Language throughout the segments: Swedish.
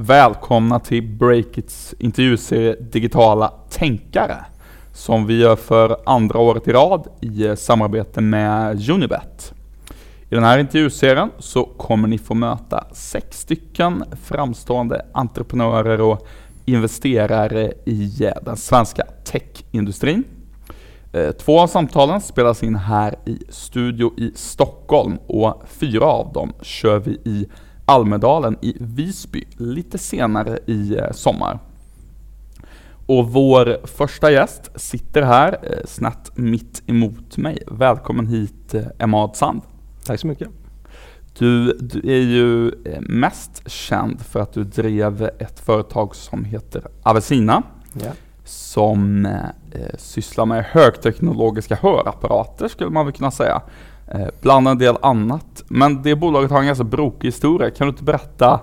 Välkomna till Breakits intervjuserie Digitala tänkare som vi gör för andra året i rad i samarbete med Unibet. I den här intervjuserien så kommer ni få möta sex stycken framstående entreprenörer och investerare i den svenska techindustrin. Eh, två av samtalen spelas in här i studio i Stockholm och fyra av dem kör vi i Almedalen i Visby lite senare i eh, sommar. Och vår första gäst sitter här eh, snett mitt emot mig. Välkommen hit Emad Sand. Tack så mycket. Du, du, är ju mest känd för att du drev ett företag som heter Avesina. Yeah som eh, sysslar med högteknologiska hörapparater skulle man väl kunna säga. Eh, bland en del annat. Men det bolaget har en ganska brokig historia. Kan du inte berätta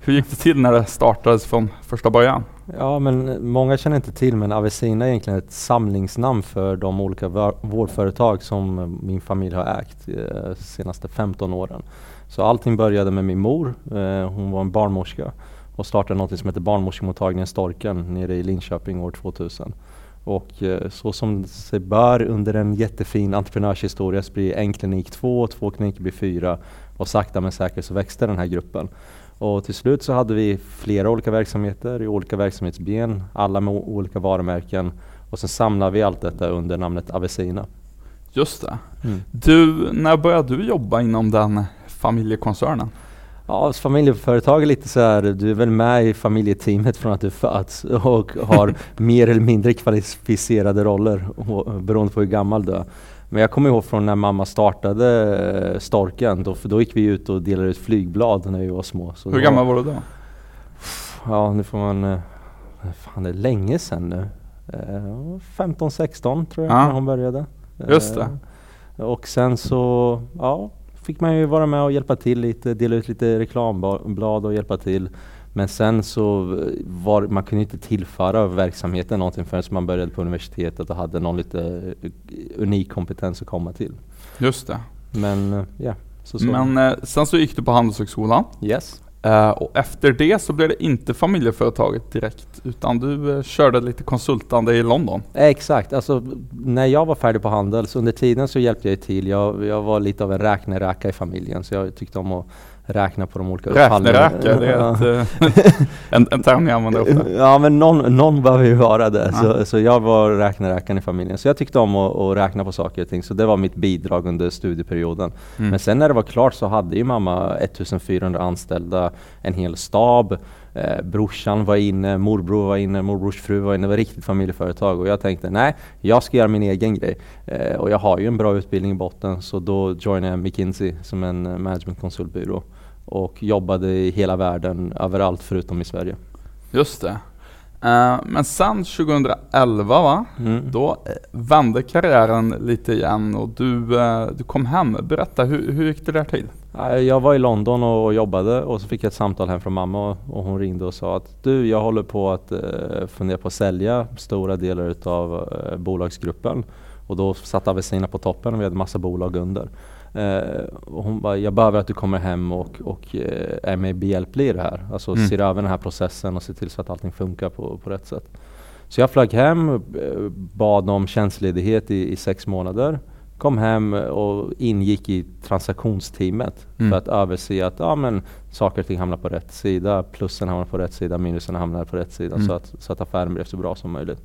hur gick det till när det startades från första början? Ja, men eh, många känner inte till men Avesina är egentligen ett samlingsnamn för de olika vårdföretag som eh, min familj har ägt de senaste 15 åren. Så allting började med min mor. Hon var en barnmorska och startade något som heter barnmorskemottagningen Storken nere i Linköping år 2000. Och eh, så som sig bör under en jättefin entreprenörshistoria så blir en klinik två, två kliniker blir fyra och sakta men säkert så växte den här gruppen. Och till slut så hade vi flera olika verksamheter i olika verksamhetsben, alla med olika varumärken och sen samlade vi allt detta under namnet Avesina. Just det. Mm. Du, när började du jobba inom den familjekoncernen? Ja, familjeföretag är lite så här, du är väl med i familjeteamet från att du föds och har mer eller mindre kvalificerade roller beroende på hur gammal du är. Men jag kommer ihåg från när mamma startade eh, Storken, då, för då gick vi ut och delade ut flygblad när vi var små. Så hur gammal var du då? Ja, nu får man... Eh, fan, det är länge sedan nu. 15-16 eh, tror jag ja. när hon började. Just det. Och sen så, ja, fick man ju vara med och hjälpa till lite, dela ut lite reklamblad och hjälpa till. Men sen så var man kunde inte tillföra verksamheten någonting förrän man började på universitetet och hade någon lite unik kompetens att komma till. Just det. Men ja. Så, så. Men eh, sen så gick du på Handelshögskolan. Yes. Uh, och efter det så blev det inte familjeföretaget direkt, utan du uh, körde lite konsultande i London. Exakt, alltså när jag var färdig på Handels, under tiden så hjälpte jag till. Jag, jag var lite av en räkneräka i familjen, så jag tyckte om att räkna på de olika Räkneräka, det är ett, eh, en, en term ni använder ofta. Ja men någon, någon behöver ju vara det. Ja. Så, så jag var räkneräkaren i familjen. Så jag tyckte om att, att, räkna på saker och ting. Så det var mitt bidrag under studieperioden. Mm. Men sen när det var klart så hade ju mamma 1400 anställda, en hel stab. Eh, brorsan var inne, morbror var inne, morbrors fru var inne. Det var riktigt familjeföretag. Och jag tänkte nej, jag ska göra min egen grej. Eh, och jag har ju en bra utbildning i botten. Så då joinade jag McKinsey som en managementkonsultbyrå och jobbade i hela världen, överallt förutom i Sverige. Just det. Uh, men sen 2011 va? Mm. Då eh, vände karriären lite igen och du, uh, du kom hem. Berätta, hur, hur gick det där till? Jag var i London och jobbade och så fick jag ett samtal hem från mamma och hon ringde och sa att du, jag håller på att fundera på att sälja stora delar utav bolagsgruppen. Och då satt Avesina på toppen och vi hade massa bolag under. Uh, hon bara, jag behöver att du kommer hem och, och uh, är med behjälplig i det här. Alltså mm. ser över den här processen och ser till så att allting funkar på, på rätt sätt. Så jag flög hem, uh, bad om tjänstledighet i, i, sex månader. Kom hem och ingick i transaktionsteamet mm. för att överse att ja, men, saker och ting hamnar på rätt sida. Plussen hamnar på rätt sida, minusen hamnar på rätt sida. Mm. Så, att, så att affären blev så bra som möjligt.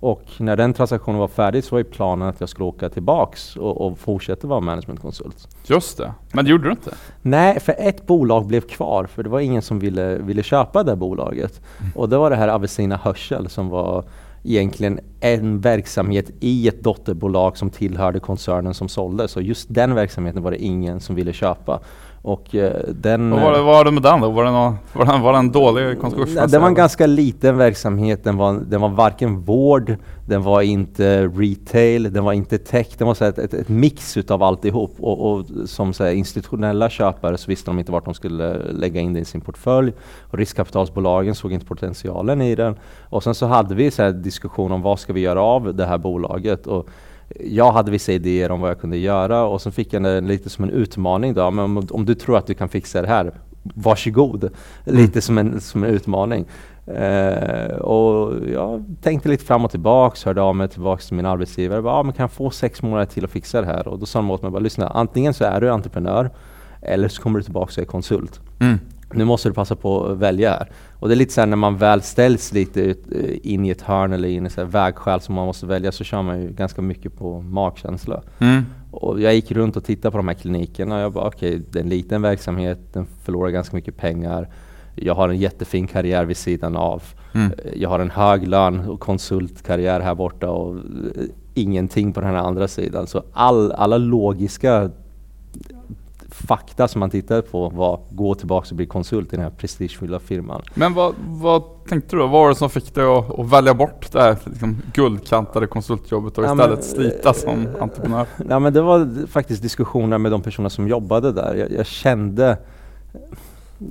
Och när den transaktionen var färdig så var planen att jag skulle åka tillbaks och, och fortsätta vara managementkonsult. Just det, men det gjorde du inte? Nej, för ett bolag blev kvar för det var ingen som ville, ville köpa det bolaget. Mm. Och det var det här Avicina Hörsel som var egentligen en verksamhet i ett dotterbolag som tillhörde koncernen som sålde. Så just den verksamheten var det ingen som ville köpa. Och eh, den... Och vad, vad var det med den då? Var det, någon, var det, var det en dålig konkurs? Nej, det var en ganska liten verksamhet. Den var, den var varken vård, den var inte retail, den var inte tech. Den var så ett, ett, ett mix utav alltihop. Och, och som så institutionella köpare så visste de inte vart de skulle lägga in det i sin portfölj. Och riskkapitalsbolagen såg inte potentialen i den. Och sen så hade vi så här diskussion om vad ska vi göra av det här bolaget. Och jag hade vissa idéer om vad jag kunde göra och så fick jag det lite som en utmaning då. Men om, om, du tror att du kan fixa det här, varsågod. Mm. Lite som en, som en utmaning. Eh, och jag tänkte lite fram och tillbaks, hörde av mig tillbaks till min arbetsgivare. Bara, ah, men kan jag få sex månader till att fixa det här? Och då sa de åt mig, bara, lyssna, antingen så är du entreprenör eller så kommer du tillbaka och är konsult. Mm. Nu måste du passa på att välja här. Och det är lite så här när man väl ställs lite ut, eh, in i ett hörn eller in i ett vägskäl som man måste välja så kör man ju ganska mycket på magkänsla. Mm. Och jag gick runt och tittade på de här klinikerna och jag bara okej, okay, det är en liten verksamhet, den förlorar ganska mycket pengar. Jag har en jättefin karriär vid sidan av. Mm. Jag har en hög lön och konsultkarriär här borta och eh, ingenting på den här andra sidan. Så all, alla logiska fakta som man tittade på var gå tillbaka och bli konsult i den här prestigefyllda firman. Men vad, vad tänkte du? Vad var det som fick dig att, att välja bort det här liksom, guldkantade konsultjobbet och Ja, istället men, slita som entreprenör? Ja, men det var faktiskt diskussioner med de personer som jobbade där. Jag, jag kände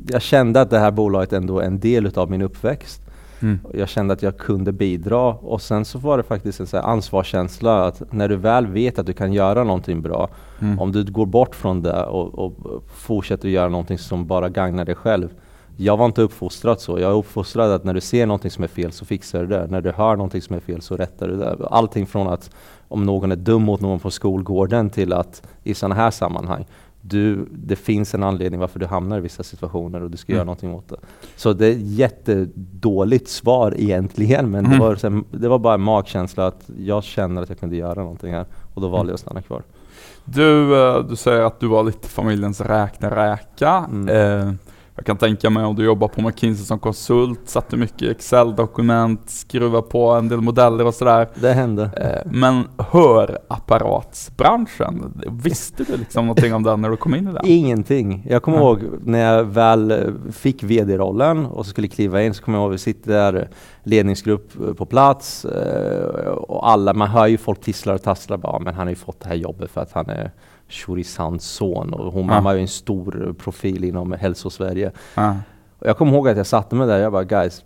jag kände att det här bolaget ändå är en del utav min uppväxt. Mm. Jag kände att jag kunde bidra och sen så var det faktiskt en så ansvarskänsla att när du väl vet att du kan göra någonting bra, Mm. om du går bort från det och, och fortsätter göra någonting som bara gagnar dig själv. Jag var inte uppfostrad så. Jag är uppfostrad att när du ser någonting som är fel så fixar du det. När du hör någonting som är fel så rättar du det. Allting från att om någon är dum mot någon på skolgården till att i sådana här sammanhang du, det finns en anledning varför du hamnar i vissa situationer och du ska Mm. göra någonting åt det. Så det är ett jättedåligt svar egentligen, men Mm. det, var, det var bara en magkänsla att jag känner att jag kunde göra någonting här och då valde jag att stanna kvar. Du, eh, du säger att du var lite familjens räkna-räka. Mm. Eh, jag kan tänka mig om du jobbar på McKinsey som konsult, satte mycket Excel-dokument, skruva på en del modeller och sådär. Det hände. Eh, men hörapparatsbranschen, visste du liksom någonting om den när du kom in i den? Ingenting. Jag kommer Ja. ihåg när jag väl fick VD-rollen och så skulle kliva in så kommer jag ihåg att vi sitter där, ledningsgrupp eh, på plats eh, och alla, man hör ju folk tisslar och tasslar bara, "Ja, men han har ju fått det här jobbet för att han är Shorisans son och hon Ja. mamma är ju en stor profil inom hälsosverige. Ja. Och jag kommer ihåg att jag satte mig där jag bara guys,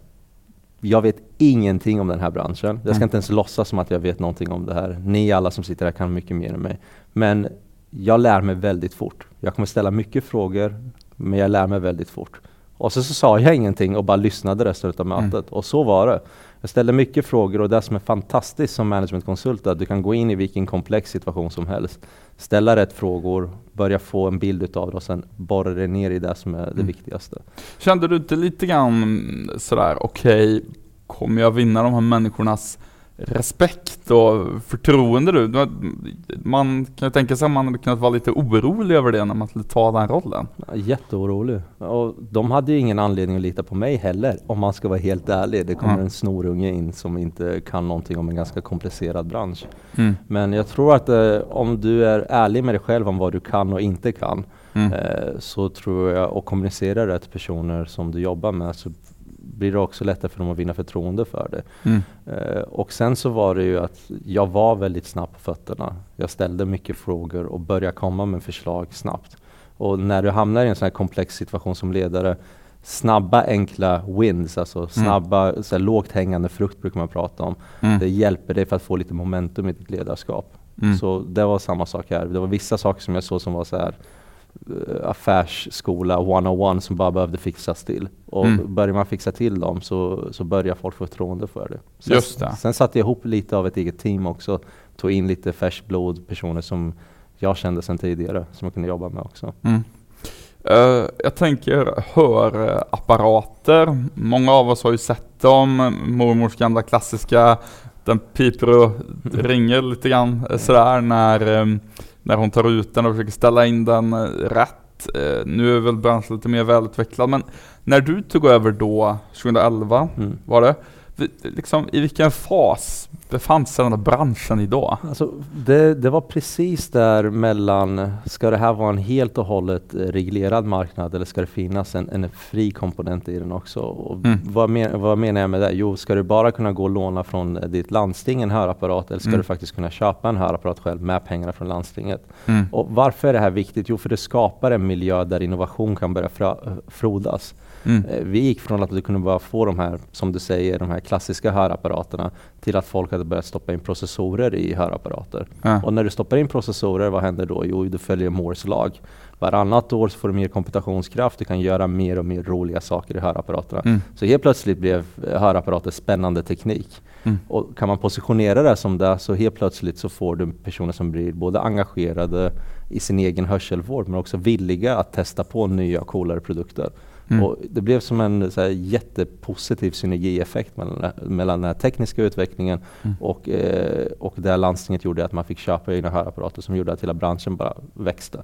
jag vet ingenting om den här branschen. Jag ska Mm. inte ens låtsas som att jag vet någonting om det här. Ni alla som sitter här kan mycket mer än mig. Men jag lär mig väldigt fort. Jag kommer ställa mycket frågor, men jag lär mig väldigt fort. Och så, så sa jag ingenting och bara lyssnade resten av Mm. mötet. Och så var det. Jag ställde mycket frågor och det som är fantastiskt som managementkonsult är att du kan gå in i vilken komplex situation som helst. Ställa rätt frågor, börja få en bild utav det och sen borra dig ner i det som är det Mm. viktigaste. Kände du inte lite grann sådär, okej, kommer jag vinna de här människornas respekt och förtroende du? Man kan ju tänka sig att man hade kunnat vara lite orolig över det när man skulle ta den rollen. Ja, Jätteorolig. Och de hade ju ingen anledning att lita på mig heller, om man ska vara helt ärlig. Det kommer Mm. en snorunge in som inte kan någonting om en ganska komplicerad bransch. Mm. Men jag tror att eh, om du är ärlig med dig själv om vad du kan och inte kan, Mm. eh, så tror jag, och kommunicerar det till personer som du jobbar med, så blir det också lättare för dem att vinna förtroende för det. Mm. Eh, och sen så var det ju att jag var väldigt snabb på fötterna. Jag ställde mycket frågor och började komma med förslag snabbt. Och när du hamnar i en sån här komplex situation som ledare, snabba enkla wins, alltså snabba, så här, lågt hängande frukt brukar man prata om. Mm. Det hjälper dig för att få lite momentum i ditt ledarskap. Mm. Så det var samma sak här. Det var vissa saker som jag såg som var så här affärsskola 101 som bara behövde fixas till. Och Mm. börjar man fixa till dem så, så börjar folk få förtroende för det. Sen, Just det. Sen satte jag ihop lite av ett eget team också. Tog in lite färskt blod, personer som jag kände sedan tidigare, som jag kunde jobba med också. Mm. Eh, jag tänker hörapparater. Många av oss har ju sett dem. Mormors gamla klassiska. Den piper och ringer lite grann eh, sådär när, eh, när hon tar ut den och försöker ställa in den eh, rätt. Eh, nu är väl branschen lite mer välutvecklad men när du tog över då 2011 Mm. var det. Liksom, I vilken fas befann sig den här branschen idag? Alltså, det, det var precis där mellan, ska det här vara en helt och hållet reglerad marknad eller ska det finnas en, en fri komponent i den också? Mm. vad, men, vad menar jag med det? Jo, ska du bara kunna gå och låna från ditt landsting en hörapparat eller ska Mm. du faktiskt kunna köpa en hörapparat själv med pengarna från landstinget? Mm. Och varför är det här viktigt? Jo, för det skapar en miljö där innovation kan börja frodas. Mm. Eh, Vi gick från att du kunde bara få de här, som du säger, de här klassiska hörapparaterna till att folk hade börjat stoppa in processorer i hörapparater. Ja. Och när du stoppar in processorer, vad händer då? Jo, du följer Moores lag. Varannat år så får du mer komputationskraft, du kan göra mer och mer roliga saker i hörapparaterna. Mm. Så helt plötsligt blev hörapparater spännande teknik. Mm. Och kan man positionera det som det så helt plötsligt så får du personer som blir både engagerade i sin egen hörselvård men också villiga att testa på nya coolare produkter. Mm. Och det blev som en så här, jättepositiv synergieffekt mellan, mellan den här tekniska utvecklingen Mm. och, eh, och det landstinget gjorde att man fick köpa egna hörapparater som gjorde att hela branschen bara växte.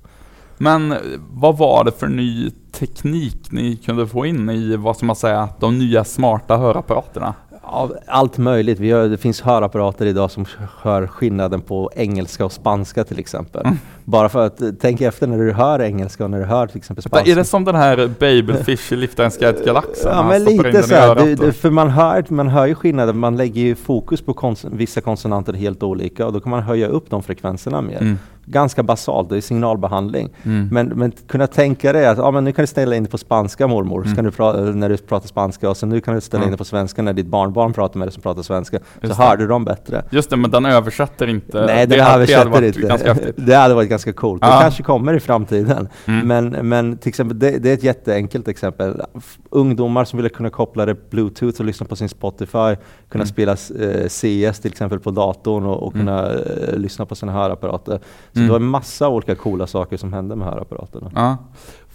Men eh, vad var det för ny teknik ni kunde få in i, vad ska man säga, de nya smarta hörapparaterna? Ja, allt möjligt. Vi har, det finns hörapparater idag som hör skillnaden på engelska och spanska till exempel. Mm. Bara för att eh, tänk efter när du hör engelska och när du hör till exempel spanska. är det som den här Babelfish i Liftaren Guide till Galaxen? Ja men lite så här, det, det, för man hör, man hör ju skillnaden, man lägger ju fokus på kons- vissa konsonanter helt olika och då kan man höja upp de frekvenserna mer. Mm. Ganska basalt, det är signalbehandling. Mm. Men, men kunna tänka dig att ja, men nu kan du ställa in dig på spanska mormor, Mm. du pra- när du pratar spanska och sen nu kan du ställa Mm. in dig på svenska när ditt barnbarn pratar med dig som pratar svenska. Just så det. hör du dem bättre. Just det, men den översätter inte. Nej, det den hade- det hade översätter varit inte. ganska häftigt. Det hade varit ganska coolt. Det Ja. kanske kommer i framtiden. Mm. Men, men till exempel, det, det är ett jätteenkelt exempel. Ungdomar som vill kunna koppla det bluetooth och lyssna på sin Spotify, kunna Mm. spela eh, CS till exempel på datorn och, och Mm. kunna eh, lyssna på sina hörapparater. Så Mm. det var en massa olika coola saker som hände med hörapparaterna. Ja.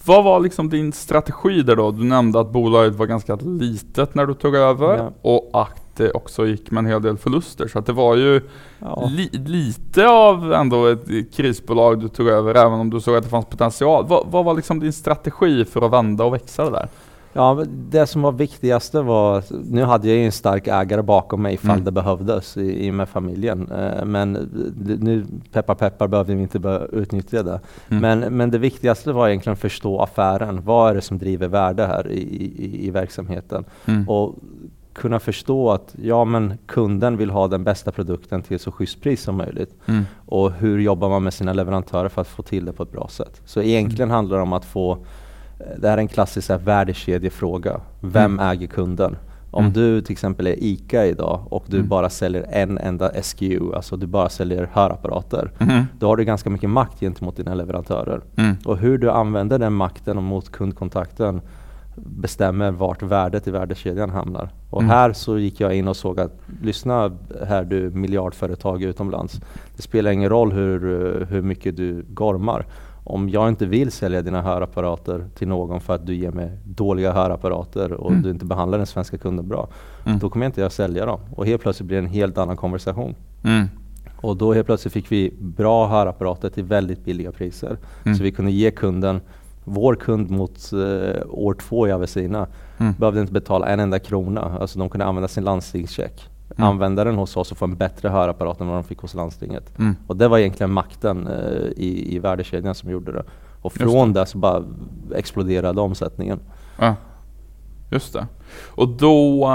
Vad var liksom din strategi där då? Du nämnde att bolaget var ganska litet när du tog över Ja. och att det också gick med en hel del förluster. Så att det var ju Ja. li lite av ändå ett krisbolag du tog över även om du såg att det fanns potential. Vad, vad var liksom din strategi för att vända och växa det där? Ja, det som var viktigaste var, att- nu hade jag ju en stark ägare bakom mig ifall Mm. det behövdes i, i med familjen. Eh, men nu, peppar peppar, behövde vi inte börja utnyttja det. Mm. Men, men det viktigaste var egentligen att förstå affären. Vad är det som driver värde här i, i, i verksamheten? Mm. Och kunna förstå att ja, men kunden vill ha den bästa produkten till så schysst pris som möjligt. Mm. Och hur jobbar man med sina leverantörer för att få till det på ett bra sätt? Så egentligen Mm. handlar det om att få det här är en klassisk här, värdekedjefråga. Vem Mm. äger kunden? Om Mm. du till exempel är ICA idag och du Mm. bara säljer en enda SKU, alltså du bara säljer hörapparater. Mhm. Då har du ganska mycket makt gentemot dina leverantörer. Mm. Och hur du använder den makten och mot kundkontakten bestämmer vart värdet i värdekedjan hamnar. Och Mm. här så gick jag in och såg att lyssna här du miljardföretag utomlands. Det spelar ingen roll hur, hur mycket du gormar. Om jag inte vill sälja dina hörapparater till någon för att du ger mig dåliga hörapparater och Mm. du inte behandlar den svenska kunden bra. Mm. Då kommer inte jag sälja dem. Och helt plötsligt blir det en helt annan konversation. Mm. Och då helt plötsligt fick vi bra hörapparater till väldigt billiga priser. Mm. Så vi kunde ge kunden, vår kund mot eh, år två i Avicina, Mm. behövde inte betala en enda krona. Alltså de kunde använda sin landstingscheck. Mm. Använda den hos oss och få en bättre hörapparat än vad de fick hos landstinget. Mm. Och det var egentligen makten eh, i, i värdekedjan som gjorde det. Och från det så bara exploderade omsättningen. Ja, just det. Och då,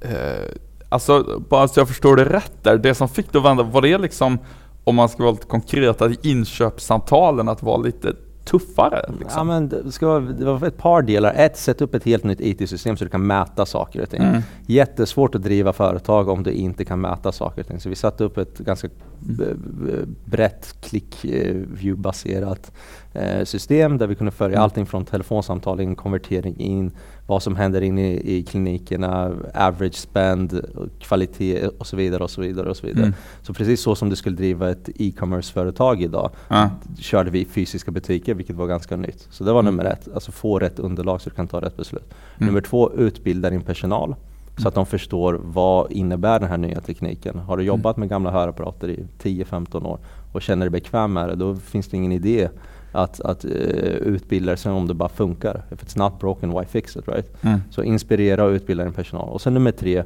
eh, alltså bara så jag förstår det rätt där, det som fick dig att vända, var det liksom, om man ska vara lite konkret, att inköpssamtalen att vara lite tuffare? Ja, Liksom? men det, ska, det var ett par delar. Ett, sätt upp ett helt nytt IT-system så du kan mäta saker och ting. Mm. Jättesvårt att driva företag om du inte kan mäta saker och ting. Så vi satte upp ett ganska brett click-view-baserat eh, system där vi kunde följa Mm. allting från telefonsamtal in, konvertering in, vad som händer inne i, i klinikerna, average spend, kvalitet och så vidare och så vidare och så vidare. Mm. Så precis så som du skulle driva ett e-commerce-företag idag Ja. körde vi i fysiska butiker, vilket var ganska nytt. Så det var Mm. nummer ett, alltså få rätt underlag så du kan ta rätt beslut. Mm. Nummer två, utbilda din personal så att de förstår vad innebär den här nya tekniken. Har du jobbat med gamla hörapparater i 10-15 år och känner dig bekväm med det, då finns det ingen idé att, att uh, utbilda sig om det bara funkar. If it's not broken, why fix it? Right? Mm. Så inspirera och utbilda din personal. Och sen nummer tre,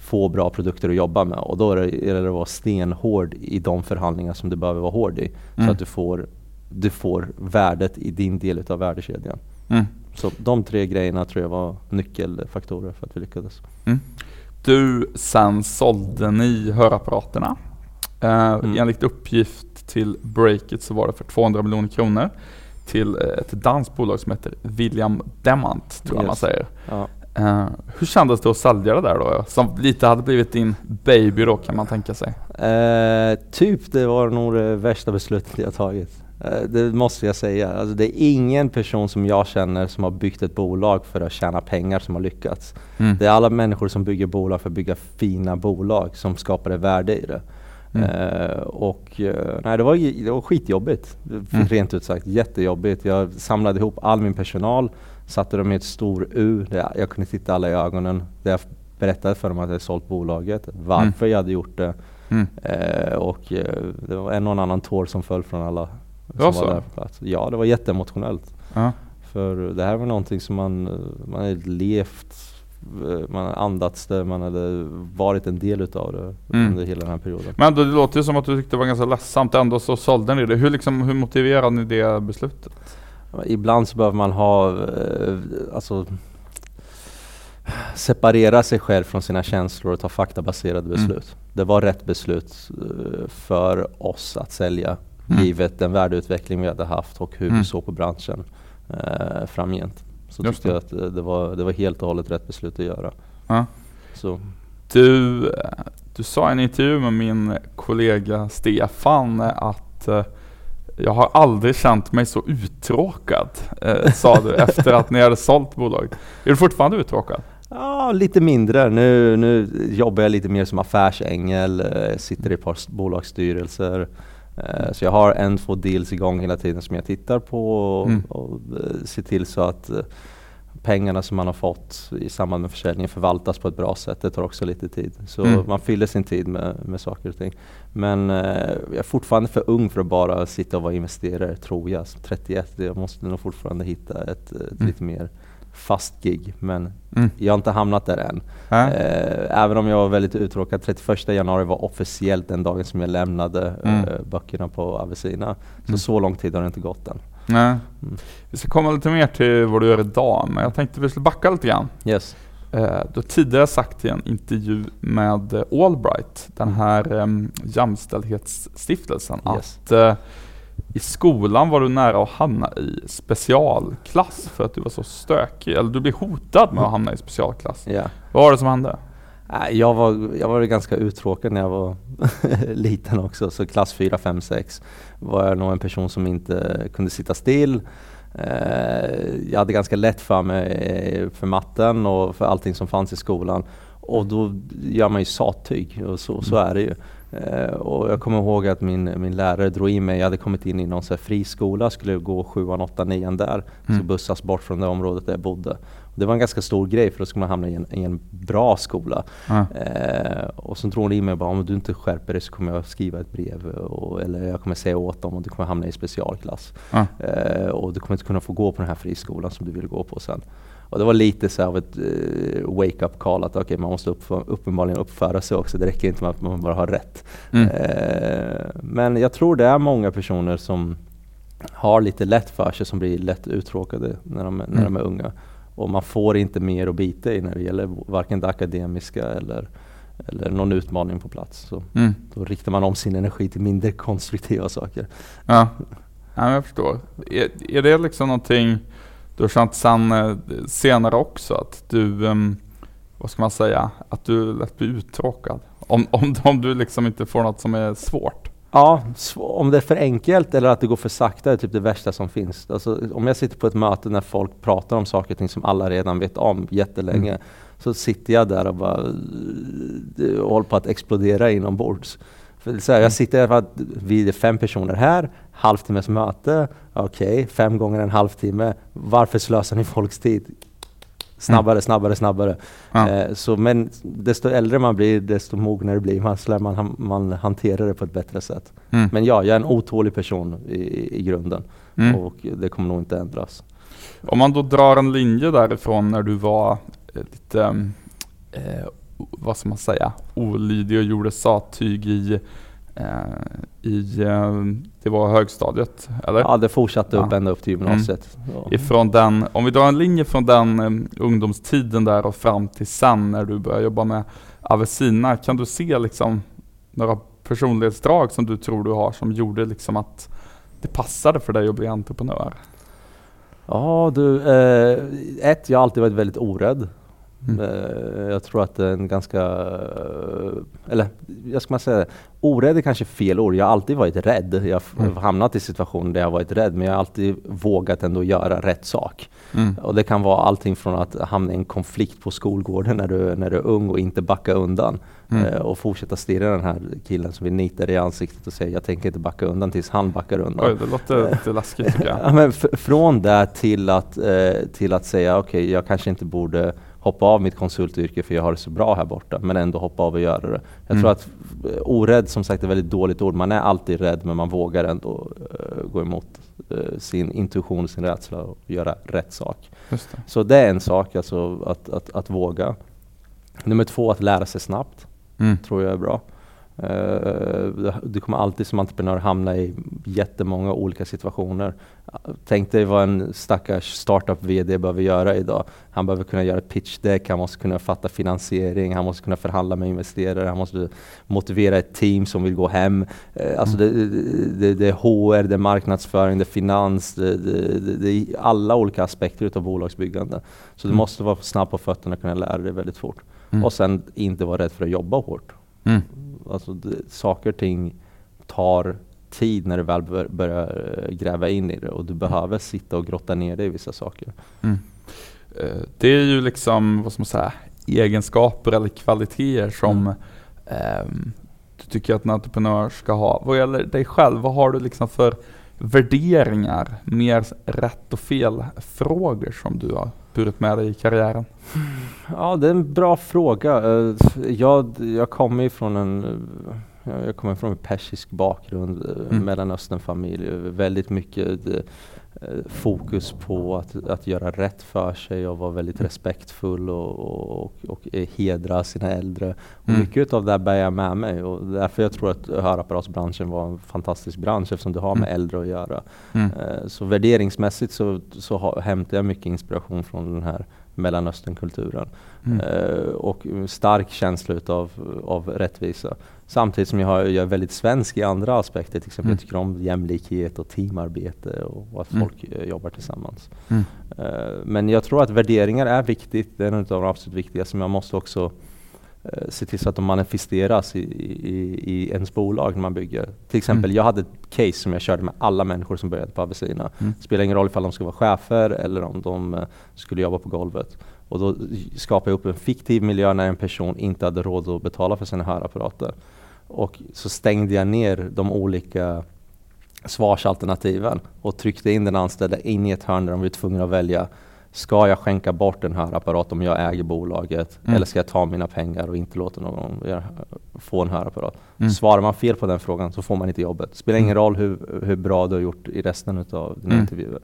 få bra produkter att jobba med. Och då är det, gäller det att vara stenhård i de förhandlingar som du behöver vara hård i. Mm. Så att du får, du får värdet i din del av värdekedjan. Mm. Så de tre grejerna tror jag var nyckelfaktorer för att vi lyckades. Mm. Du, sen sålde ni hörapparaterna. Eh, Mm. Enligt uppgift till Breakit så var det för 200 miljoner kronor till eh, ett danskt bolag som heter William Demant, tror jag man Yes. säger. Ja. Eh, hur kändes det att sälja det där då? Som lite hade blivit din baby då kan man tänka sig. Eh, typ det var nog det värsta beslutet jag tagit. Eh, det måste jag säga. Alltså det är ingen person som jag känner som har byggt ett bolag för att tjäna pengar som har lyckats. Mm. Det är alla människor som bygger bolag för att bygga fina bolag som skapar ett värde i det. Mm. Eh, och eh, nej, det var, det var skitjobbigt. Mm. Rent ut sagt jättejobbigt. Jag samlade ihop all min personal, satte dem i ett stor U. Där jag kunde titta alla i ögonen. Där jag berättade för dem att jag sålt bolaget, varför jag hade gjort det. Mm. Eh, och det var en och annan tår som föll från alla Det var så? var där. Ja, det var jätteemotionellt. Ja. För det här var någonting som man, man hade levt, eh, man hade andats det, man hade varit en del utav det Mm. under hela den här perioden. Men det låter ju som att du tyckte det var ganska ledsamt, ändå så sålde ni det. Hur, liksom, hur motiverade ni det beslutet? Ibland så behöver man ha, eh, alltså separera sig själv från sina känslor och ta faktabaserade Mm. beslut. Det var rätt beslut eh, för oss att sälja Mm. givet den värdeutveckling vi hade haft och hur Mm. vi såg på branschen eh, framgent. Så Just tyckte jag att eh, det var, det var helt och hållet rätt beslut att göra. Ja. Så, Du, eh, du sa i en intervju med min kollega Stefan att eh, jag har aldrig känt mig så uttråkad, eh, sa du efter att ni hade sålt bolaget. Är du fortfarande uttråkad? ja, lite mindre. Nu, nu jobbar jag lite mer som affärsängel, sitter i ett par bolagsstyrelser. Eh, Så jag har en, två deals igång hela tiden som jag tittar på och, Mm. och eh, ser till så att eh, pengarna som man har fått i samband med försäljningen förvaltas på ett bra sätt. Det tar också lite tid. Så Mm. man fyller sin tid med, med saker och ting. Men eh, jag är fortfarande för ung för att bara sitta och vara investerare tror jag. 31, jag måste nog fortfarande hitta ett, ett Mm. lite mer fast gig. Men Mm. jag har inte hamnat där än. Äh? Även om jag var väldigt uttråkad. 31 januari var officiellt den dagen som jag lämnade Mm. eh, böckerna på Avicina. Så Mm. så lång tid har det inte gått än. Nej. Mm. Vi ska komma lite mer till vad du gör idag, men jag tänkte vi skulle backa lite grann. Yes. Eh, Du har tidigare sagt i en intervju med Allbright, den här um, jämställdhetsstiftelsen, Yes. att i skolan var du nära att hamna i specialklass för att du var så stökig, eller du blev hotad med att hamna i specialklass. Ja. Vad var det som hände? Nej, Jag var, jag var ganska uttråkad när jag var liten också, så klass 4, 5, 6 var jag nog en person som inte kunde sitta still. Eh, jag hade ganska lätt för mig eh, för matten och för allting som fanns i skolan. Och då gör man ju sattyg och så, så är det ju. Eh, och jag kommer ihåg att min, min lärare drog in mig, jag hade kommit in i någon så friskola, skulle gå sjuan, åttan, nian där. Mm. Så bussas bort från det området där jag bodde. Det var en ganska stor grej för då skulle man hamna i en, i en bra skola. Eh, och så drog hon in mig och bara om du inte skärper dig så kommer jag skriva ett brev och, eller jag kommer säga åt dem och du kommer hamna i specialklass. Eh, och du kommer inte kunna få gå på den här friskolan som du vill gå på sen. Och det var lite så av ett eh, wake-up call att okej man måste uppfö- uppenbarligen uppföra sig också. Det räcker inte med att man bara har rätt. Mm. Eh, men jag tror det är många personer som har lite lätt för sig som blir lätt uttråkade när de, när Mm. de är unga. Och man får inte mer att bita i när det gäller varken det akademiska eller, eller någon utmaning på plats. Så Mm. då riktar man om sin energi till mindre konstruktiva saker. Ja, ja jag förstår. Är, är det liksom någonting du har känt sen eh, senare också? Att du, ehm, vad ska man säga, att du lätt blir uttråkad? Om, om, om du liksom inte får något som är svårt? Ja, om det är för enkelt eller att det går för sakta är typ det värsta som finns. Alltså, om jag sitter på ett möte när folk pratar om saker och ting som alla redan vet om jättelänge. Mm. Så sitter jag där och bara eh, och håller på att explodera inombords. Så här, jag sitter för att vi är fem personer här, halvtimmes möte, okej, fem gånger en halvtimme. Varför slösar ni folks tid? Snabbare, snabbare, snabbare. Ja. Eh, så, men desto äldre man blir, desto mognare blir man, så man, man hantera det på ett bättre sätt. Mm. Men ja, jag är en otålig person i, i grunden Mm. och det kommer nog inte ändras. Om man då drar en linje därifrån när du var eh, lite, eh, vad ska man säga, olydig och gjorde sattyg i, eh, i eh, det var högstadiet, eller? Ja, det fortsatte upp Ja. ända upp till gymnasiet. Ja. Ifrån den, om vi drar en linje från den um, ungdomstiden där och fram till sen när du började jobba med Avicina, kan du se liksom några personlighetsdrag som du tror du har som gjorde liksom att det passade för dig att bli entreprenör? Ja du, eh, ett, jag har alltid varit väldigt orädd. Mm. Eh, jag tror att det är en ganska, eh, eller jag ska man säga, orädd är kanske fel ord. Jag har alltid varit rädd. Jag har mm. hamnat i situationer där jag varit rädd men jag har alltid vågat ändå göra rätt sak. Mm. Och det kan vara allting från att hamna i en konflikt på skolgården när du, när du är ung och inte backa undan. Mm. Eh, och fortsätta stirra den här killen som vill nita dig i ansiktet och säga jag tänker inte backa undan tills han backar undan. Oj, det låter lite läskigt tycker jag. ja, men från det till att, till att säga okej, okay, jag kanske inte borde hoppa av mitt konsultyrke för jag har det så bra här borta, men ändå hoppa av och göra det. Jag mm. tror att eh, orädd som sagt är ett väldigt dåligt ord. Man är alltid rädd men man vågar ändå uh, gå emot uh, sin intuition, sin rädsla och göra rätt sak. Det. Så det är en sak, alltså att, att, att våga. Nummer två, att lära sig snabbt. Mm. tror jag är bra. Uh, du kommer alltid som entreprenör hamna i jättemånga olika situationer. Tänk dig vad en stackars startup-VD behöver göra idag. Han behöver kunna göra ett pitch deck, han måste kunna fatta finansiering, han måste kunna förhandla med investerare, han måste motivera ett team som vill gå hem. Uh, alltså mm. det, det, det, är HR, det är marknadsföring, det är finans, det, det, är alla olika aspekter av bolagsbyggande. Så mm. du måste vara snabb på fötterna och kunna lära dig väldigt fort. Mm. Och sen inte vara rädd för att jobba hårt. Mm. Alltså det, saker och ting tar tid när du väl bör, börjar gräva in i det och du behöver sitta och grotta ner dig i vissa saker. Mm. Eh, det är ju liksom, vad ska man säga, egenskaper eller kvaliteter som mm. eh, du tycker att en entreprenör ska ha. Vad gäller dig själv, vad har du liksom för värderingar, mer rätt och fel frågor som du har burit med dig i karriären? Ja, det är en bra fråga. Eh, jag, jag kommer ifrån en jag kommer från en persisk bakgrund, eh, mm. Mellanösternfamilj. Väldigt mycket eh, fokus på att, att göra rätt för sig och vara väldigt mm. respektfull och, och, och, hedra sina äldre. Och mm. Mycket av det bär jag med mig och därför jag tror att hörapparatsbranschen var en fantastisk bransch eftersom det har med mm. äldre att göra. Mm. Så värderingsmässigt så, så hämtar jag mycket inspiration från den här Mellanösternkulturen. Mm. Uh, och stark känsla utav, av rättvisa. Samtidigt som jag, har, jag är väldigt svensk i andra aspekter. Till exempel mm. jag tycker om jämlikhet och teamarbete och att mm. folk uh, jobbar tillsammans. Uh, men jag tror att värderingar är viktigt. Det är en av de absolut viktigaste. Men man måste också se till så att de manifesteras i, i, i ens bolag när man bygger. Till exempel, mm. jag hade ett case som jag körde med alla människor som började på Avicina. Mm. Spelar ingen roll ifall de ska vara chefer eller om de skulle jobba på golvet. Och då skapade jag upp en fiktiv miljö när en person inte hade råd att betala för sina hörapparater. Och så stängde jag ner de olika svarsalternativen och tryckte in den anställde in i ett hörn där de var tvungna att välja. Ska jag skänka bort en hörapparat om jag äger bolaget? Mm. Eller ska jag ta mina pengar och inte låta någon få en hörapparat? Mm. Svarar man fel på den frågan så får man inte jobbet. Det spelar ingen mm. roll hur, hur bra du har gjort i resten av dina mm. intervjuer.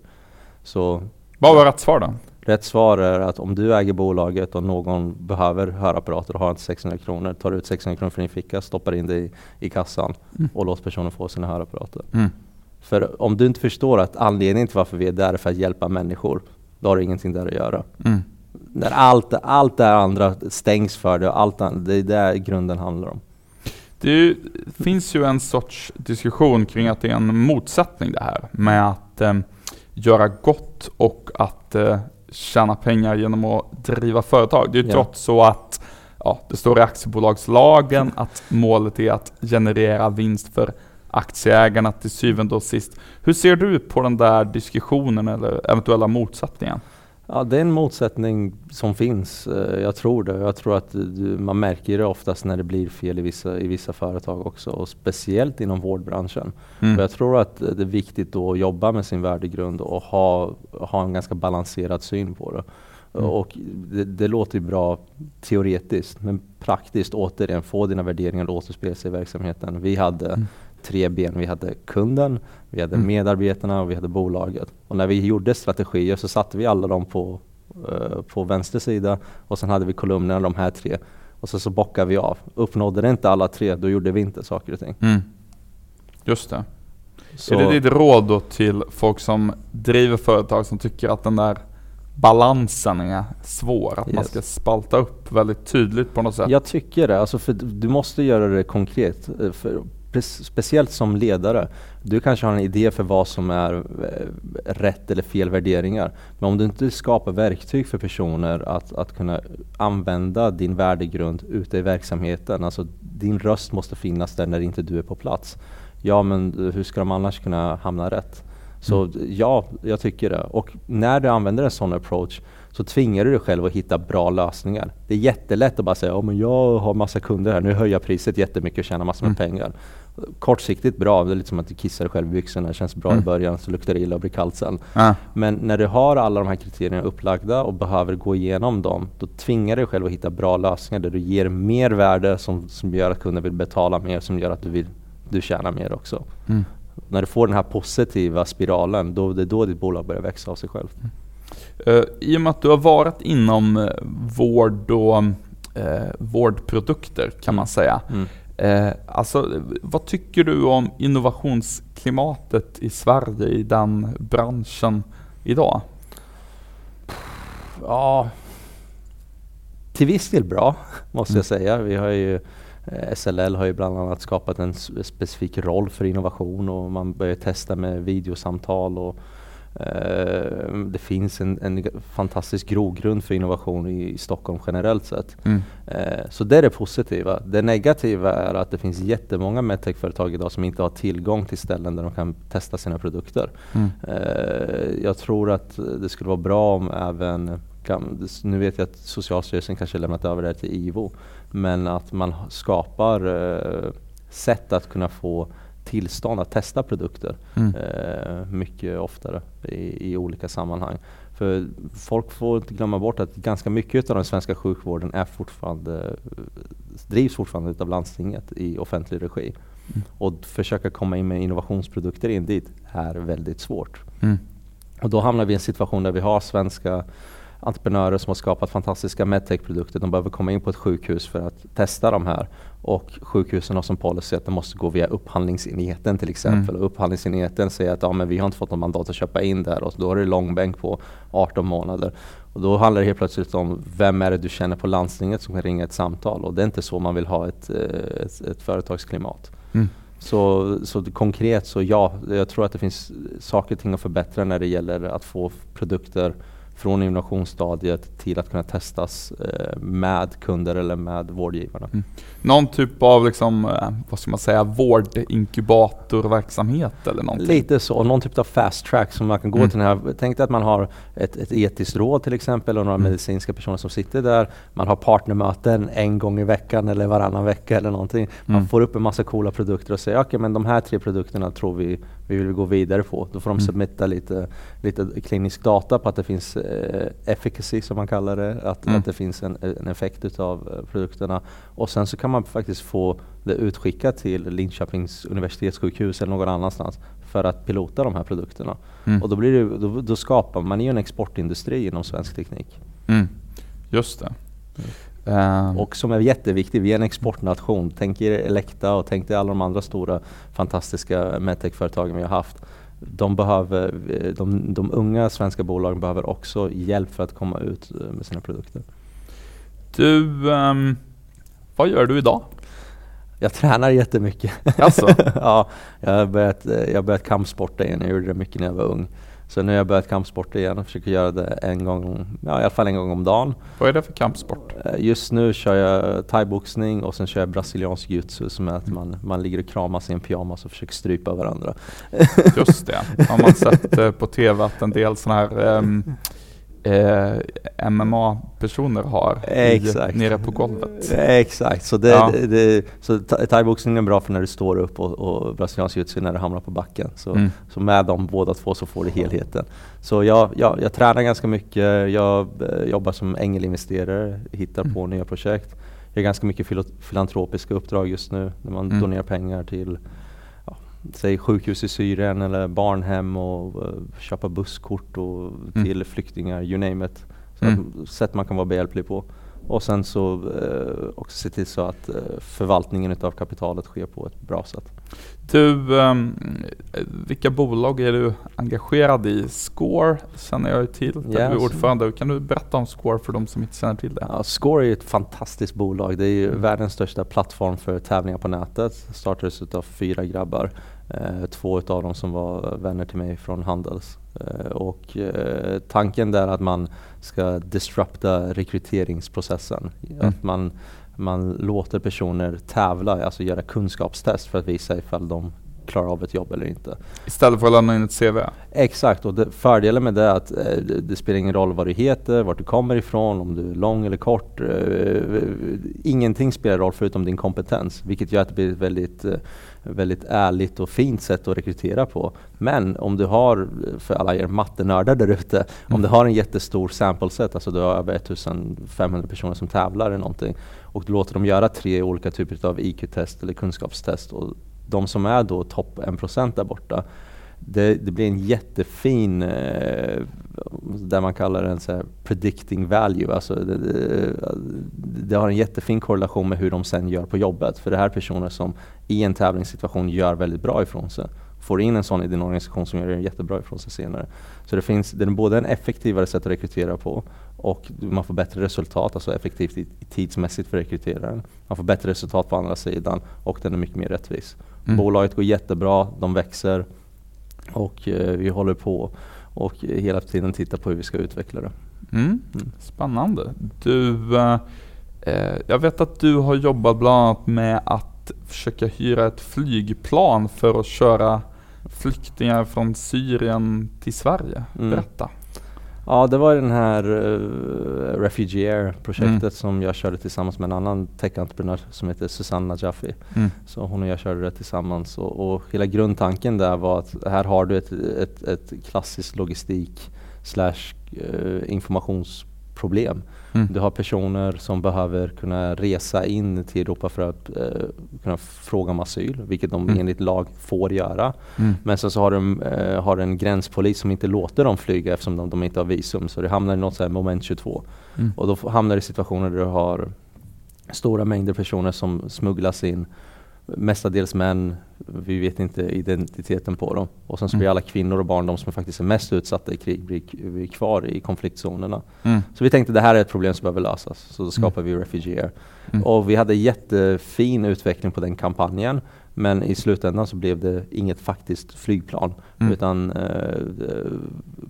Så, Vad var rätt svar då? Rätt svar är att om du äger bolaget och någon behöver hörapparater och har inte 600 kronor, tar du ut 600 kronor från din ficka, stoppar in det i, i kassan mm. och låter personen få sina hörapparater. Mm. För om du inte förstår att anledningen till varför vi är där är för att hjälpa människor, då har du ingenting där att göra. Mm. När allt, allt det andra stängs för dig, allt, det är det grunden handlar om. Det finns ju en sorts diskussion kring att det är en motsättning det här med att eh, göra gott och att eh, tjäna pengar genom att driva företag. Det är ju ja. trots så att ja, det står i aktiebolagslagen att målet är att generera vinst för aktieägarna till syvende och sist. Hur ser du på den där diskussionen eller eventuella motsättningen? Ja, det är en motsättning som finns. Eh, jag tror det. Jag tror att man märker det oftast när det blir fel i vissa, i vissa företag också. Och speciellt inom vårdbranschen. Mm. Jag tror att det är viktigt att jobba med sin värdegrund och ha, ha en ganska balanserad syn på det. Mm. Och det, det, låter bra teoretiskt, men praktiskt återigen, få dina värderingar att återspegla sig i verksamheten. Vi hade mm tre ben. Vi hade kunden, vi hade mm. medarbetarna och vi hade bolaget. Och när vi gjorde strategier så satte vi alla dem på, uh, på vänster sida och sen hade vi kolumnerna, de här tre. Och så, så bockade vi av. Uppnådde det inte alla tre, då gjorde vi inte saker och ting. Mm. Just det. Så. Är det ditt råd då till folk som driver företag som tycker att den där balansen är svår, att yes. man ska spalta upp väldigt tydligt på något sätt? Jag tycker det, alltså för du måste göra det konkret. För speciellt som ledare, du kanske har en idé för vad som är eh, rätt eller fel värderingar. Men om du inte skapar verktyg för personer att, att kunna använda din värdegrund ute i verksamheten, alltså din röst måste finnas där när inte du är på plats. Ja, men hur ska de annars kunna hamna rätt? Så mm. ja, jag tycker det. Och när du använder en sån approach så tvingar du dig själv att hitta bra lösningar. Det är jättelätt att bara säga oh, men jag har massa kunder här, nu höjer jag priset jättemycket och tjänar massor med mm. pengar. Kortsiktigt bra, det är lite som att du kissar själv i byxorna, det känns bra mm. i början så luktar det illa och blir kallt sen. Ah. Men när du har alla de här kriterierna upplagda och behöver gå igenom dem, då tvingar du dig själv att hitta bra lösningar där du ger mer värde som, som gör att kunden vill betala mer, som gör att du, vill, du tjänar mer också. Mm. När du får den här positiva spiralen, då, det är då ditt bolag börjar växa av sig själv. Mm. Uh, I och med att du har varit inom uh, vård och uh, vårdprodukter kan man säga. Mm. Uh, alltså, vad tycker du om innovationsklimatet i Sverige i den branschen idag? Ja, till viss del bra måste mm. jag säga. Vi har ju SLL har ju bland annat skapat en specifik roll för innovation och man börjar testa med videosamtal och Eh, det finns en, en, fantastisk grogrund för innovation i, Stockholm generellt sett. Mm. Uh, så det är det positiva. Det negativa är att det finns jättemånga medtech-företag idag som inte har tillgång till ställen där de kan testa sina produkter. Mm. Uh, jag tror att det skulle vara bra om även nu vet jag att Socialstyrelsen kanske lämnat över det här till IVO, men att man skapar sätt att kunna få tillstånd att testa produkter mm. eh, mycket oftare i, i, olika sammanhang. För folk får inte glömma bort att ganska mycket av den svenska sjukvården är fortfarande, drivs fortfarande av landstinget i offentlig regi. Mm. Och försöka komma in med innovationsprodukter in dit är väldigt svårt. Mm. Och då hamnar vi i en situation där vi har svenska entreprenörer som har skapat fantastiska medtech-produkter. De behöver komma in på ett sjukhus för att testa de här. Och sjukhusen har som policy att de måste gå via upphandlingsenheten till exempel. Mm. Och upphandlingsenheten säger att ja, men vi har inte fått något mandat att köpa in där och då är det långbänk på 18 månader. Och då handlar det helt plötsligt om vem är det du känner på landstinget som kan ringa ett samtal och det är inte så man vill ha ett, eh, ett, ett företagsklimat. Mm. Så, så konkret så ja, jag tror att det finns saker och ting att förbättra när det gäller att få produkter från innovationsstadiet till att kunna testas eh, med kunder eller med vårdgivarna. Mm. Någon typ av liksom, eh, vad ska man säga, vårdinkubatorverksamhet eller någonting? Lite så, någon typ av fast track som man kan gå mm. till den här. Tänk dig att man har ett, ett etiskt råd till exempel och några mm. medicinska personer som sitter där. Man har partnermöten en gång i veckan eller varannan vecka eller någonting. Man mm. får upp en massa coola produkter och säger okej okay, men de här tre produkterna tror vi vi vill gå vidare på. Då får de mm. submitta lite, lite klinisk data på att det finns eh, efficacy som man kallar det, att, mm. att det finns en, en effekt utav eh, produkterna. Och sen så kan man faktiskt få det utskickat till Linköpings universitetssjukhus eller någon annanstans för att pilota de här produkterna. Mm. Och då, blir det, då, då, skapar man ju en exportindustri inom svensk teknik. Mm. Just det. Uh. Och som är jätteviktig, vi är en exportnation. Tänk er Elekta och tänk er alla de andra stora fantastiska medtech-företagen vi har haft. De, behöver, de, de unga svenska bolagen behöver också hjälp för att komma ut eh, med sina produkter. Du, um, vad gör du idag? Jag tränar jättemycket. Alltså. ja, jag har börjat, jag har börjat kampsporta igen. Jag gjorde det mycket när jag var ung. Så nu har jag börjat kampsport igen och försöker göra det en gång, ja, i alla fall en gång om dagen. Vad är det för kampsport? Eh, just nu kör jag thaiboxning och sen kör jag brasiliansk jutsu som är att man, man ligger och kramas i en pyjamas och försöker strypa varandra. Just det, har man sett eh, på TV att en del sådana här um, eh, MMA-personer har Exakt. I, nere på golvet. Exakt, så, det, ja. det, det, så thaiboxning är bra för när du står upp och, och brasiliansk jiu när du hamnar på backen. Så, mm. så med de båda två så får du helheten. Så jag, jag, jag tränar ganska mycket, jag eh, jobbar som ängelinvesterare, hittar mm. på nya projekt. Jag har ganska mycket filantropiska uppdrag just nu när man mm. donerar pengar till säg sjukhus i Syrien eller barnhem och uh, köpa busskort och, mm. till flyktingar, you name it. Så mm. sätt man kan vara behjälplig på. och sen så eh, också se till så att eh, förvaltningen utav kapitalet sker på ett bra sätt. Du, um, vilka bolag är du engagerad i? Score känner jag ju till, där Yes. du är ordförande. Kan du berätta om Score för de som inte känner till det? Ja, Score är ett fantastiskt bolag. Det är Mm. världens största plattform för tävlingar på nätet. Startades utav fyra grabbar. Eh, två utav dem som var vänner till mig från Handels. Eh, och eh, tanken där är att man ska disrupta rekryteringsprocessen. Att man, man låter personer tävla, alltså göra kunskapstest för att visa ifall de klarar av ett jobb eller inte. Istället för att lämna in ett CV? Exakt, och det, fördelen med det är att eh, det, det spelar ingen roll vad du heter, vart du kommer ifrån, om du är lång eller kort. Eh, ingenting spelar roll förutom din kompetens, vilket gör att det blir ett väldigt, eh, väldigt ärligt och fint sätt att rekrytera på. Men om du har, för alla er mattenördar där ute, om du har en jättestor sample set, alltså du har över 1500 personer som tävlar eller någonting och du låter dem göra tre olika typer av IQ-test eller kunskapstest och de som är då topp 1% där borta det, det blir en jättefin, eh, där man kallar den så här predicting value. Alltså det, det, det har en jättefin korrelation med hur de sen gör på jobbet. För det här är personer som i en tävlingssituation gör väldigt bra ifrån sig. Får in en sån i din organisation som gör jättebra ifrån sig senare. Så det finns det är både en effektivare sätt att rekrytera på och man får bättre resultat, alltså effektivt tidsmässigt för rekryteraren. Man får bättre resultat på andra sidan och den är mycket mer rättvis. Mm. Bolaget går jättebra, de växer och eh, vi håller på och hela tiden tittar på hur vi ska utveckla det. Mm. Mm. Spännande. Du, eh, eh, jag vet att du har jobbat bland annat med att försöka hyra ett flygplan för att köra flyktingar från Syrien till Sverige. Mm. Berätta. Ja, det var den här uh, Refugee Air-projektet Mm. som jag körde tillsammans med en annan tech-entreprenör som heter Susanna Jaffi. Mm. Så hon och jag körde det tillsammans och, och hela grundtanken där var att här har du ett, ett, ett klassiskt logistik slash eh, informationsproblem. Mm. Du har personer som behöver kunna resa in till Europa för att eh, kunna fråga om asyl, vilket de Mm. enligt lag får göra. Mm. Men sen så har de eh, har en gränspolis som inte låter dem flyga eftersom de, de inte har visum. Så det hamnar i något så moment 22. Mm. Och då hamnar det i situationer där du har stora mängder personer som smugglas in. Mestadels män, vi vet inte identiteten på dem. Och sen så blir Mm. alla kvinnor och barn, de som faktiskt är mest utsatta i krig, blir, blir kvar i konfliktzonerna. Mm. Så vi tänkte det här är ett problem som behöver lösas. Så då skapade vi Refugee Air. Mm. Och vi hade jättefin utveckling på den kampanjen. Men i slutändan så blev det inget faktiskt flygplan. Mm. Utan eh,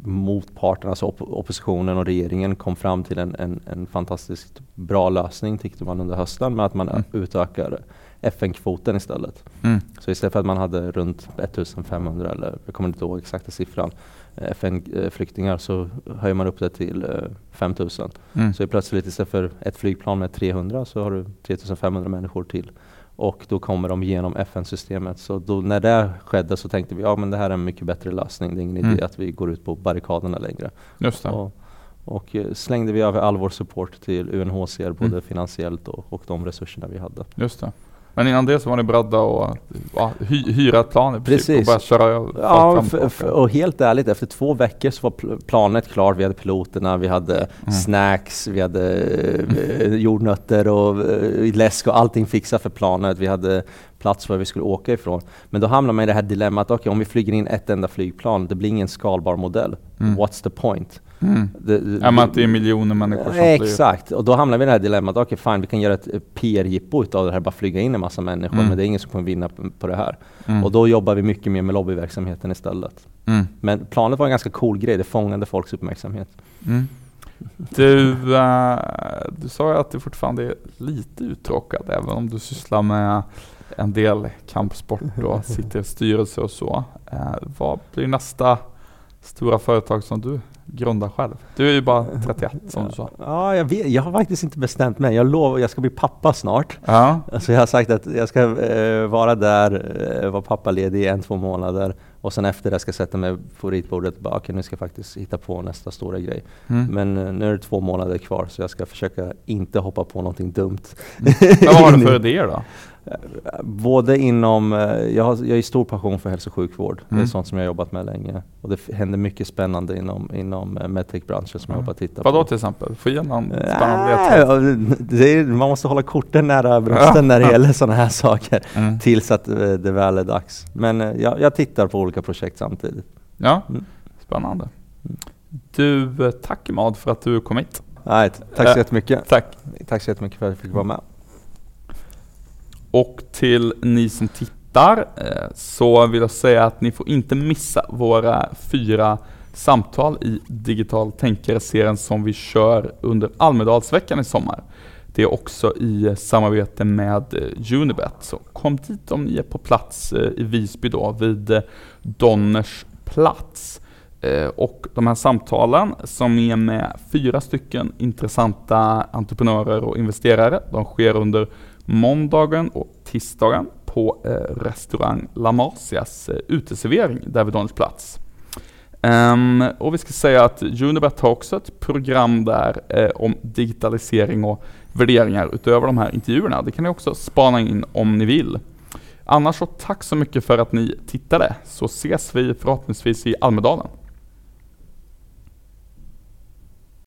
motparten, alltså op oppositionen och regeringen kom fram till en, en, en fantastiskt bra lösning tyckte man under hösten med att man Mm. utökar FN-kvoten istället. Mm. Så istället för att man hade runt 1500 eller jag kommer inte ihåg exakta siffran eh, FN-flyktingar så höjer man upp det till eh, 5000. Mm. Så plötsligt istället för ett flygplan med 300 så har du 3500 människor till. Och då kommer de genom FN-systemet. Så då, när det skedde så tänkte vi ja men det här är en mycket bättre lösning. Det är ingen Mm. idé att vi går ut på barrikaderna längre. Just. Och, och eh, slängde vi över all vår support till UNHCR både Mm. finansiellt och, och de resurserna vi hade. Just det. Men innan det så var ni beredda att ja, hy hyra ett plan i princip och bara köra över Ja, och och helt ärligt efter två veckor så var pl- planet klart. Vi hade piloterna, vi hade Mm. snacks, vi hade eh, jordnötter och eh, läsk och allting fixat för planet. Vi hade plats var vi skulle åka ifrån. Men då hamnar man i det här dilemmat, okej om vi flyger in ett enda flygplan, det blir ingen skalbar modell. Mm. What's the point? Mm. Det, det, Ja, att det är miljoner människor som flyr. Exakt, och då hamnar vi i det här dilemmat. Okej fine, vi kan göra ett PR-jippo utav det här, bara flyga in en massa människor, Mm. men det är ingen som kommer vinna på, det här. Mm. Och då jobbar vi mycket mer med lobbyverksamheten istället. Mm. Men planet var en ganska cool grej, det fångade folks uppmärksamhet. Mm. Du, eh, du sa ju att du fortfarande är lite uttråkad även om du sysslar med en del kampsport och sitter i styrelse och så. Eh, vad blir nästa stora företag som du grundar själv? Du är ju bara 31 som du sa. Ja, jag, vet, jag har faktiskt inte bestämt mig. Jag lovar, jag ska bli pappa snart. Ja. Alltså jag har sagt att jag ska eh, vara där, eh, vara pappaledig i en, två månader och sen efter det ska jag sätta mig på ritbordet och bara, okej nu ska jag faktiskt hitta på nästa stora grej. Mm. Men eh, nu är det två månader kvar så jag ska försöka inte hoppa på någonting dumt. Men vad har du för idéer då? Både inom, jag har, jag har stor passion för hälso och sjukvård. Mm. Det är mm. sånt som jag jobbat med länge. Och det händer mycket spännande inom, inom medtech-branschen som mm. jag jobbar titta på. Vadå till exempel? Få ge någon spännande äh, Man måste hålla korten nära brösten när det gäller sådana här saker. Mm. Tills att det väl är dags. Men jag, jag tittar på olika projekt samtidigt. Ja, mm. spännande. Du, tack Mad för att du kom hit. Nej, tack så jättemycket. Tack. Tack så jättemycket för att jag fick vara med. Och till ni som tittar eh, så vill jag säga att ni får inte missa våra fyra samtal i Digital Tänkare-serien som vi kör under Almedalsveckan i sommar. Det är också i samarbete med eh, Unibet. Så kom dit om ni är på plats eh, i Visby då vid Donners plats. Och de här samtalen som är med fyra stycken intressanta entreprenörer och investerare, de sker under måndagen och tisdagen på eh, restaurang La Marcias eh, uteservering där vid Daniels plats. Um, och vi ska säga att Unibet har också ett program där eh, om digitalisering och värderingar utöver de här intervjuerna. Det kan ni också spana in om ni vill. Annars så tack så mycket för att ni tittade, så ses vi förhoppningsvis i Almedalen.